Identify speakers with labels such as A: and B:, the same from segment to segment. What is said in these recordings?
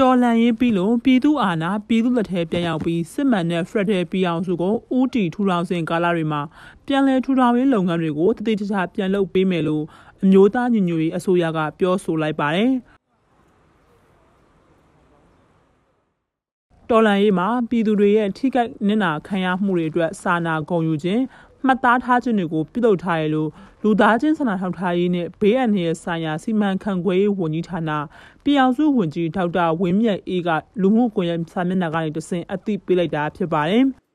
A: တော်လန်ရေးပြီးလို့ပြည်သူအာဏာပြည်သူလက်ထဲပြန်ရောက်ပြီးစစ်မှန်တဲ့ Federal ပြည်အောင်စုကိုဦးတီထူထောင်စဉ်ကာလတွေမှာပြန်လည်ထူထောင်ရေးလုပ်ငန်းတွေကိုတည်တည်ချာပြန်လုပ်ပေးမယ်လို့အမျိုးသားညီညွတ်ရေးအစိုးရကပြောဆိုလိုက်ပါတယ်တော်လန်ရေးမှာပြည်သူတွေရဲ့ထိခိုက်နစ်နာခံရမှုတွေအတွက်စာနာဂုဏ်ယူခြင်း မှတ်သားထားခြင်းတွေကိုပြုလုပ်ထားရလို့လူသားချင်းစာနာထောက်ထားရေးနဲ့ဘေးအန္တရာယ်ဆိုင်ရာစီမံခန့်ခွဲရေးဝန်ကြီးဌာနပြည်အောင်စုဝန်ကြီးဒေါက်တာဝင်းမြတ်အေးကလူမှုကွန်ရက်စာမျက်နှာကနေတဆင့်အသိပေးလိုက်တာဖြစ်ပါတယ်။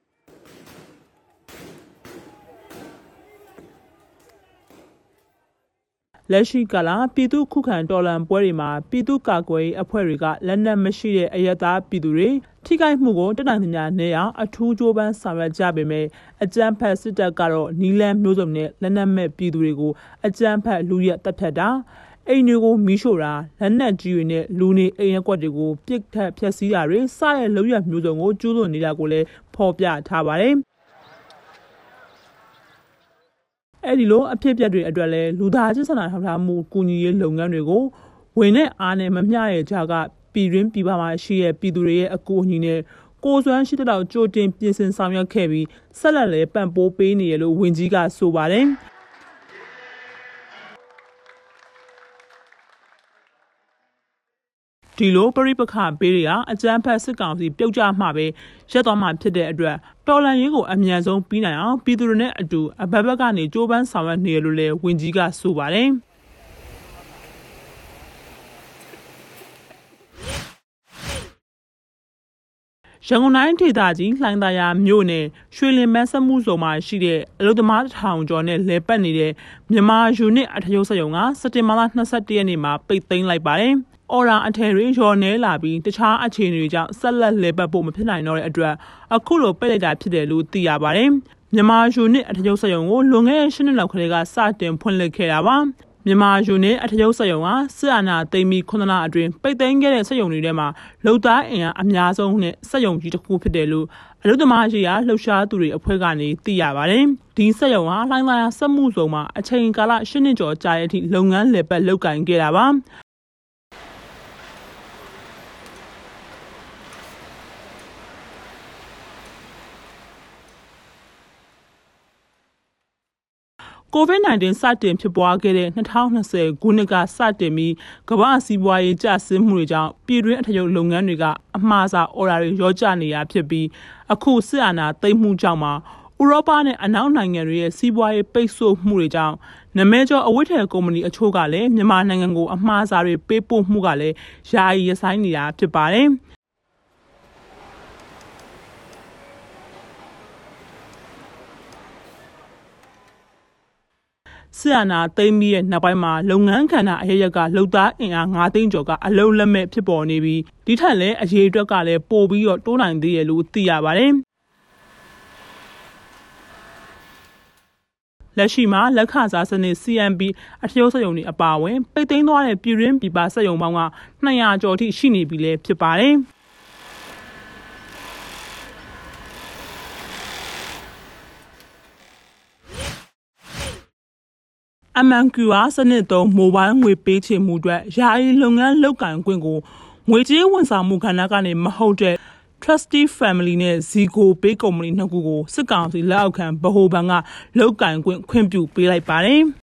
A: လက်ရှိကလာပြည်သူခုခံတော်လှန်ပွဲတွေမှာပြည်သူကာကွယ်ရေးအဖွဲ့တွေကလက်နက်မရှိတဲ့အယက်သားပြည်သူတွေ ထိခိုက်မှုကိုတနိုင်သမျှနေအောင်အထူးကြိုးပမ်းဆောင်ရွက်ကြပေမဲ့အကြမ်းဖက်စစ်တပ်ကတော့နီလန်မျိုးစုံနဲ့လက်နက်မဲ့ပြည်သူတွေကိုအကြမ်းဖက်လူရက်တပ်ဖြတ်တာအိမ်တွေကိုမီးရှို့တာလက်နက်ကြီးတွေနဲ့လူနေအိမ်ရက်ွက်တွေကိုပြစ်ထက်ဖျက်ဆီးတာတွေစတဲ့လုံရမျိုးစုံကိုကျူးလွန်နေတာကိုလည်းဖော်ပြထားပါတယ်။အဲ့ဒီလိုအဖြစ်ပြက်တွေအတွက်လည်းလူသားချင်းစာနာထောက်ထားမှုကူညီရေးလုပ်ငန်းတွေကိုဝင်တဲ့အားနဲ့မမျှတဲ့ကြားက ပြည်ရင်းပြည်ပမှာရှိတဲ့ပြည်သူတွေရဲ့အကူအညီနဲ့ကိုစွမ်းရှိတဲ့တော့ကြိုတင်ပြင်ဆင်ဆောင်ရွက်ခဲ့ပြီးဆက်လက်လည်းပံ့ပိုးပေးနေရလို့ဝန်ကြီးကဆိုပါတယ်။ဒီလိုပရိပခဘေးတွေဟာအကြမ်းဖက်စစ်ကောင်စီပြုတ်ကျမှပဲရက်သွားမှဖြစ်တဲ့အတွက်တော်လန်ရေးကိုအမြန်ဆုံးပြီးနိုင်အောင်ပြည်သူတွေနဲ့အတူအဘက်ဘက်ကနေကြိုးပမ်းဆောင်ရွက်နေရလို့လည်းဝန်ကြီးကဆိုပါတယ်။ ရန်ကုန်တိုင်းဒေသကြီးလှိုင်းသာယာမြို့နယ်ရွှေလင်မန်းစမှုစုံမှာရှိတဲ့အလုသမားထောင်ကျော်နဲ့လဲပတ်နေတဲ့မြန်မာယူနစ်အထယုတ်စက်ရုံကစက်တင်ဘာလ22ရက်နေ့မှာပိတ်သိမ်းလိုက်ပါတယ်။အော်ရာအထည်တွေရော်နေလာပြီးတခြားအခြေအနေတွေကြောင့်ဆက်လက်လဲပတ်ဖို့မဖြစ်နိုင်တော့တဲ့အတွက်အခုလိုပိတ်လိုက်တာဖြစ်တယ်လို့သိရပါတယ်။မြန်မာယူနစ်အထည်စက်ရုံကိုလွန်ခဲ့တဲ့၈နှစ်လောက်ကလေးကစတင်ဖွင့်လှစ်ခဲ့တာပါ။ မြန်မာယူနစ်အထည်စက်ရုံကစစ်အာဏာသိမ်းပြီးခုနလအတွင်းပိတ်သိမ်းခဲ့တဲ့စက်ရုံတွေထဲမှာလုံသားအင်အားအများဆုံးနဲ့စက်ရုံကြီးတစ်ခုဖြစ်တယ်လို့အလုပ်သမားရေးရာလှုပ်ရှားသူတွေအဖွဲ့ကနေသိရပါတယ်။ဒီစက်ရုံဟာလှိုင်းသာယာစက်မှုစုံမှာအချိန်ကာလ၈နှစ်ကျော်ကြာတဲ့အထိလုပ်ငန်းလည်ပတ်လုပ်ကိုင်ခဲ့တာပါ။ COVID-19 စတင်ဖြစ်ပွားခဲ့တဲ့2020ခုနှစ်ကစတင်ပြီးကမ္ဘာစီးပွားရေးကျဆင်းမှုတွေကြောင့်ပြည်တွင်းအထည်လုပ်ငန်းတွေကအမှားစာအော်ဒါတွေရောကျနေတာဖြစ်ပြီးအခုစစ်အာဏာသိမ်းမှုကြောင့်မှာဥရောပနဲ့အနောက်နိုင်ငံတွေရဲ့စီးပွားရေးပိတ်ဆို့မှုတွေကြောင့်နမဲကျော်အဝတ်ထည်ကုမ္ပဏီအချို့ကလည်းမြန်မာနိုင်ငံကိုအမှားစာတွေပေးပို့မှုကလည်းယာယီရဆိုင်နေတာဖြစ်ပါတယ်။ ဆီယနာသိမ်းပြီးတဲ့နောက်ပိုင်းမှာလုပ်ငန်းကဏ္ဍအရရက်ကလုံသားအင်အား9သိန်းကျော်ကအလုံးလက်မဲ့ဖြစ်ပေါ်နေပြီးဒီထက်လည်းအရေးအတွက်ကလည်းပိုပြီးတော့တိုးနိုင်သေးတယ်လို့သိရပါတယ်လက်ရှိမှာလက်ခစားစနစ် CMB အထည်စက်ရုံတွေအပါအဝင်ပိတ်သိမ်းသွားတဲ့ပြည်ရင်းပြည်ပစက်ရုံပေါင်းက200ကျော်ထိရှိနေပြီလည်းဖြစ်ပါတယ်။ အမှန်ကူအားစနစ်သုံးမိုဘိုင်းငွေပေးချေမှုအတွက်ယာယီလုပ်ငန်းလုပ်ကိုင်ခွင့်ကိုငွေကြေးဝန်ဆောင်မှုခန္ဓာကနေမဟုတ်တဲ့ Trusty Family နဲ့ Zico Pay Company နှစ်ခုကိုစစ်ကောင်စီလက်အောက်ခံဗဟိုဘဏ်ကလောက်ကင်ခွင့်ခွင့်ပြုပေးလိုက်ပါတယ်။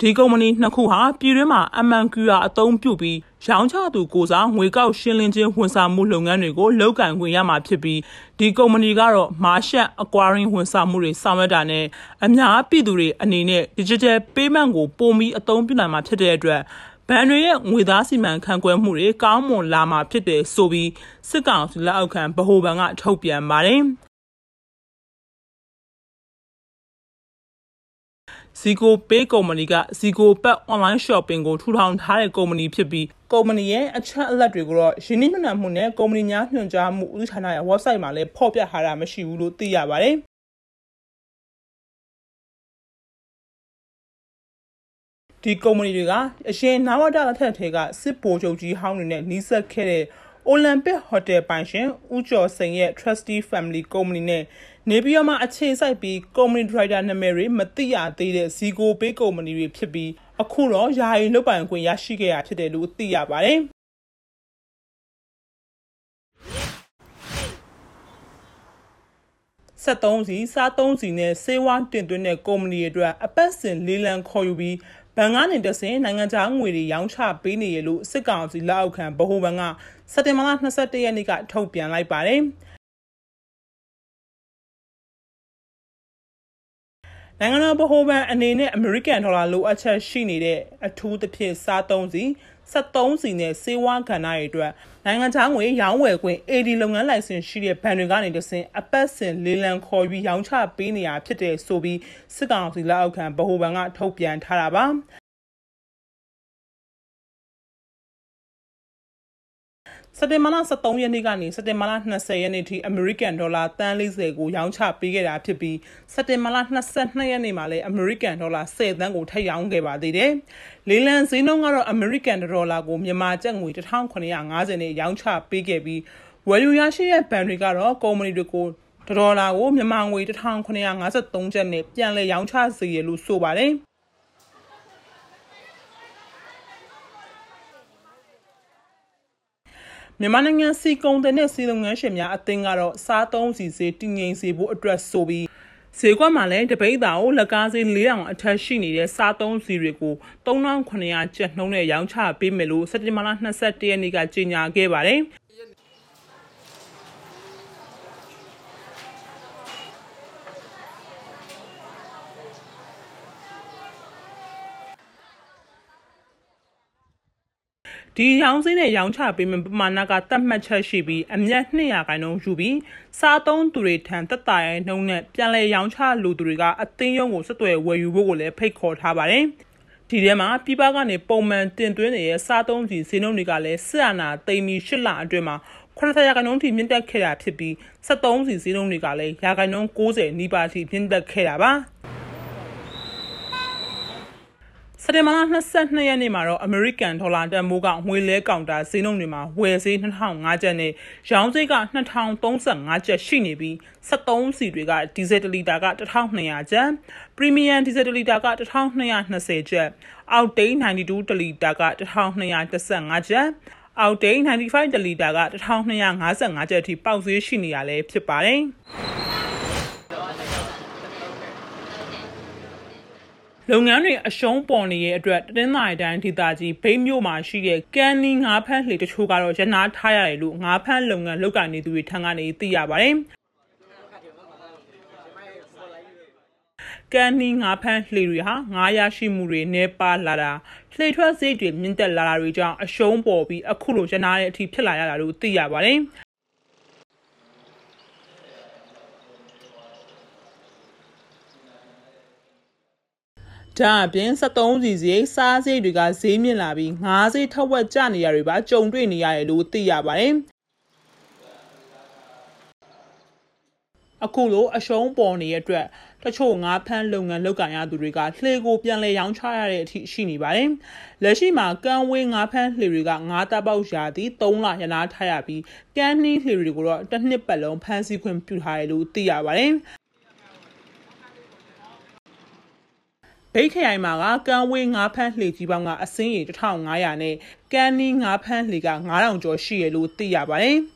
A: ဒီကုမ္ပဏီနှစ်ခုဟာပြည်တွင်းမှာအမှန်ကူရာအသုံးပြုပြီးရောင်းချသူကိုစားငွေကောက်ရှင်းလင်းခြင်းဝန်ဆောင်မှုလုပ်ငန်းတွေကိုလုပ်ကိုင်ခွင့်ရမှာဖြစ်ပြီးဒီကုမ္ပဏီကတော့မာရှက် acquiring ဝန်ဆောင်မှုတွေဆောင်ရွက်တာနဲ့အများပြည်သူတွေအနေနဲ့ digital payment ကိုပုံပြီးအသုံးပြုနိုင်မှာဖြစ်တဲ့အတွက်ဘဏ်တွေရဲ့ငွေသားစီမံခန့်ခွဲမှုတွေကောင်းမွန်လာမှာဖြစ်တယ်ဆိုပြီးစစ်ကောင်စီလက်အောက်ခံဗဟိုဘဏ်ကထုတ်ပြန်ပါတယ်။ Zico Pay ကုမ္ပဏီက Zico Pack online shopping ကိုထူထောင်ထားတဲ့ကုမ္ပဏီဖြစ်ပြီးကုမ္ပဏီရဲ့အချက်အလက်တွေကိုတော့ရင်းနှီးမြှုပ်နှံမှုနဲ့ကုမ္ပဏီများညွှန်ကြားမှုဦးစီးဌာနရဲ့ website မှာလည်းဖော်ပြထားတာမရှိဘူးလို့သိရပါတယ်။ဒီကုမ္ပဏီတွေကအရင်နာဝတလက်ထက်ထဲကစစ်ဗိုလ်ချုပ်ကြီးဟောင်းတွေနဲ့နှီးစပ်ခဲ့တဲ့အိုလံပစ်ဟိုတယ်ပိုင်ရှင်ဦးကျော်စိန်ရဲ့ Trusty Family Company နဲ့ နေပြည်တော်မှာအခြေစိုက်ပြီး Company Director နာမည်တွေမသိရသေးတဲ့ Zico Pay Company တွေဖြစ်ပြီးအခုတော့ယာယီလုတ်ပိုင်ခွင့်ရရှိခဲ့ရဖြစ်တယ်လို့သိရပါတယ်။73စီစား3စီနဲ့စေဝါတင်သွင်းတဲ့ကုမ္ပဏီတွေအတွက်အပတ်စဉ်လေးလံခေါ်ယူပြီးဘဏ်ကနေတဆင်နိုင်ငံခြားငွေတွေရောင်းချပေးနေရလို့စစ်ကောင်စီလက်အောက်ခံဗဟိုဘဏ်ကစက်တင်ဘာလ22ရက်နေ့ကထုတ်ပြန်လိုက်ပါတယ်။ နိုင်ငံတော်ဗဟိုဘဏ်အနေနဲ့အမေရိကန်ဒေါ်လာလိုအပ်ချက်ရှိနေတဲ့အထူးသဖြင့်စားသုံးစီ73စီနဲ့စေဝါကဏ္ဍတွေအတွက်နိုင်ငံခြားငွေရောင်းဝယ်ခွင့် AD လုပ်ငန်းလိုင်စင်ရှိတဲ့ဘဏ်တွေကနေတဆင့်အပတ်စဉ်လေးလံခေါ်ပြီးရောင်းချပေးနေရဖြစ်တဲ့ဆိုပြီးစစ်ကောင်စီလက်အောက်ခံဗဟိုဘဏ်ကထုတ်ပြန်ထားတာပါ စက်တင်ဘာလ23ရက်နေ့ကနေစက်တင်ဘာလ20ရက်နေ့ထိအမေရိကန်ဒေါ်လာတန်း40ကိုရောင်းချပေးခဲ့တာဖြစ်ပြီးစက်တင်ဘာလ22ရက်နေ့မှာလည်းအမေရိကန်ဒေါ်လာ10သန်းကိုထပ်ရောင်းခဲ့ပါသေးတယ်။လေလံဈေးနှုန်းကတော့အမေရိကန်ဒေါ်လာကိုမြန်မာကျပ်ငွေ1950နဲ့ရောင်းချပေးခဲ့ပြီးဝယ်ယူရရှိတဲ့ဘဏ်တွေကတော့ကုမ္ပဏီတွေကိုဒေါ်လာကိုမြန်မာငွေ1953ကျပ်နဲ့ပြန်လည်ရောင်းချစေရလို့ဆိုပါတယ်။ မြန်မာနိုင်ငံစီကုံတဲ့နဲ့စီလုပ်ငန်းရှင်များအသင်းကတော့စားသုံးစီစေတည်ငြိမ်စေဖို့အတွက်ဆိုပြီးဈေးကွက်မှာလည်းတပိတ်တာကိုလက်ကားဈေး4000အထက်ရှိနေတဲ့စားသုံးစီတွေကို3900ကျပ်နှုန်းနဲ့ရောင်းချပေးမယ်လို့စက်တင်ဘာလ22ရက်နေ့ကကြေညာခဲ့ပါတယ်။ ဒီရောင်းစင်းနဲ့ရောင်းချပေးမယ့်ပမာဏကတတ်မှတ်ချက်ရှိပြီးအမျက်200ခိုင်နှုန်းယူပြီးစားသုံးသူတွေထံတက်တာရဲ့နှုန်းနဲ့ပြန်လည်ရောင်းချလူသူတွေကအသင်းရုံးကိုဆက်သွယ်ဝယ်ယူဖို့ကိုလည်းဖိတ်ခေါ်ထားပါတယ်။ဒီထဲမှာပြည်ပကနေပုံမှန်တင်သွင်းနေတဲ့စားသုံးစီဈေးနှုန်းတွေကလည်းစစ်အာဏာသိမ်းပြီး၈လအတွင်းမှာ80ရာခိုင်နှုန်းထိမြင့်တက်ခဲ့တာဖြစ်ပြီး73စီဈေးနှုန်းတွေကလည်းရာခိုင်နှုန်း90နီးပါးထိမြင့်တက်ခဲ့တာပါ။ စက်တင်ဘာလ22ရက်နေ့မှာတော့ American Dollar တန်ဖိုးကငွေလဲကောင်တာဈေးနှုန်းတွေမှာဝယ်ဈေး2005ကျပ်နဲ့ရောင်းဈေးက2035ကျပ်ရှိနေပြီး73စီတွေကဒီဇယ်တလီတာက1200ကျပ် Premium ဒီဇယ်တလီတာက1220ကျပ် Outdate 92တလီတာက1215ကျပ်အောက်တိန်95တလီတာက1255ကျပ်အထိပေါက်ဈေးရှိနေရလဲဖြစ်ပါတယ်။ လုပ်ငန်းတွေအရှုံးပေါ်နေတဲ့အတွက်တတင်းသာတိုင်းဒေသကြီးဘိန်းမြို့မှာရှိတဲ့ကန်နီငါးဖမ်းလှေတချို့ကတော့ရနာထားရတယ်လို့ငါးဖမ်းလုပ်ငန်းလုပ်ကိုင်နေသူတွေထံကနေသိရပါတယ်ကန်နီငါဖမ်းလှေတွေဟာငါးရရှိမှုတွေနေပါလာတာလှေထွက်စိတ်တွေမြင့်တက်လာတာတွေကြောင့်အရှုံးပေါ်ပြီးအခုလိုရနာတဲ့အထိဖြစ်လာရတာလို့သိရပါတယ် ဒါအပြင်73စီစီစားစိတ်တွေကဈေးမြင့်လာပြီးငါးစိတ်ထက်ဝက်ကျနေရတွေပါကြုံတွေ့နေရတယ်လို့သိရပါတယ်အခုလိုအရှုံးပေါ်နေတဲ့အတွက်တချို့ငါးဖမ်းလုပ်ငန်းလုပ်ကိုင်ရသူတွေကလှေကိုပြန်လည်ရောင်းချရတဲ့အထိရှိနေပါတယ်။လက်ရှိမှာကမ်းဝေးငါးဖမ်းလှေတွေကငါးတပ်ပေါက်ရာသီ3လရနာထားရပြီးကမ်းနှီးလှေတွေကိုတော့တစ်နှစ်ပတ်လုံးဖမ်းဆီးခွင့်ပြုထားတယ်လို့သိရပါတယ်။ ဘိတ်ခရိုင်မှာကကမ်းဝေးငါးဖမ်းလှေကြီးပေါင်းကအစင်းရေ1500နဲ့ကမ်းနီးငါးဖမ်းလှေက9000ကျော်ရှိရလို့သိရပါတယ်။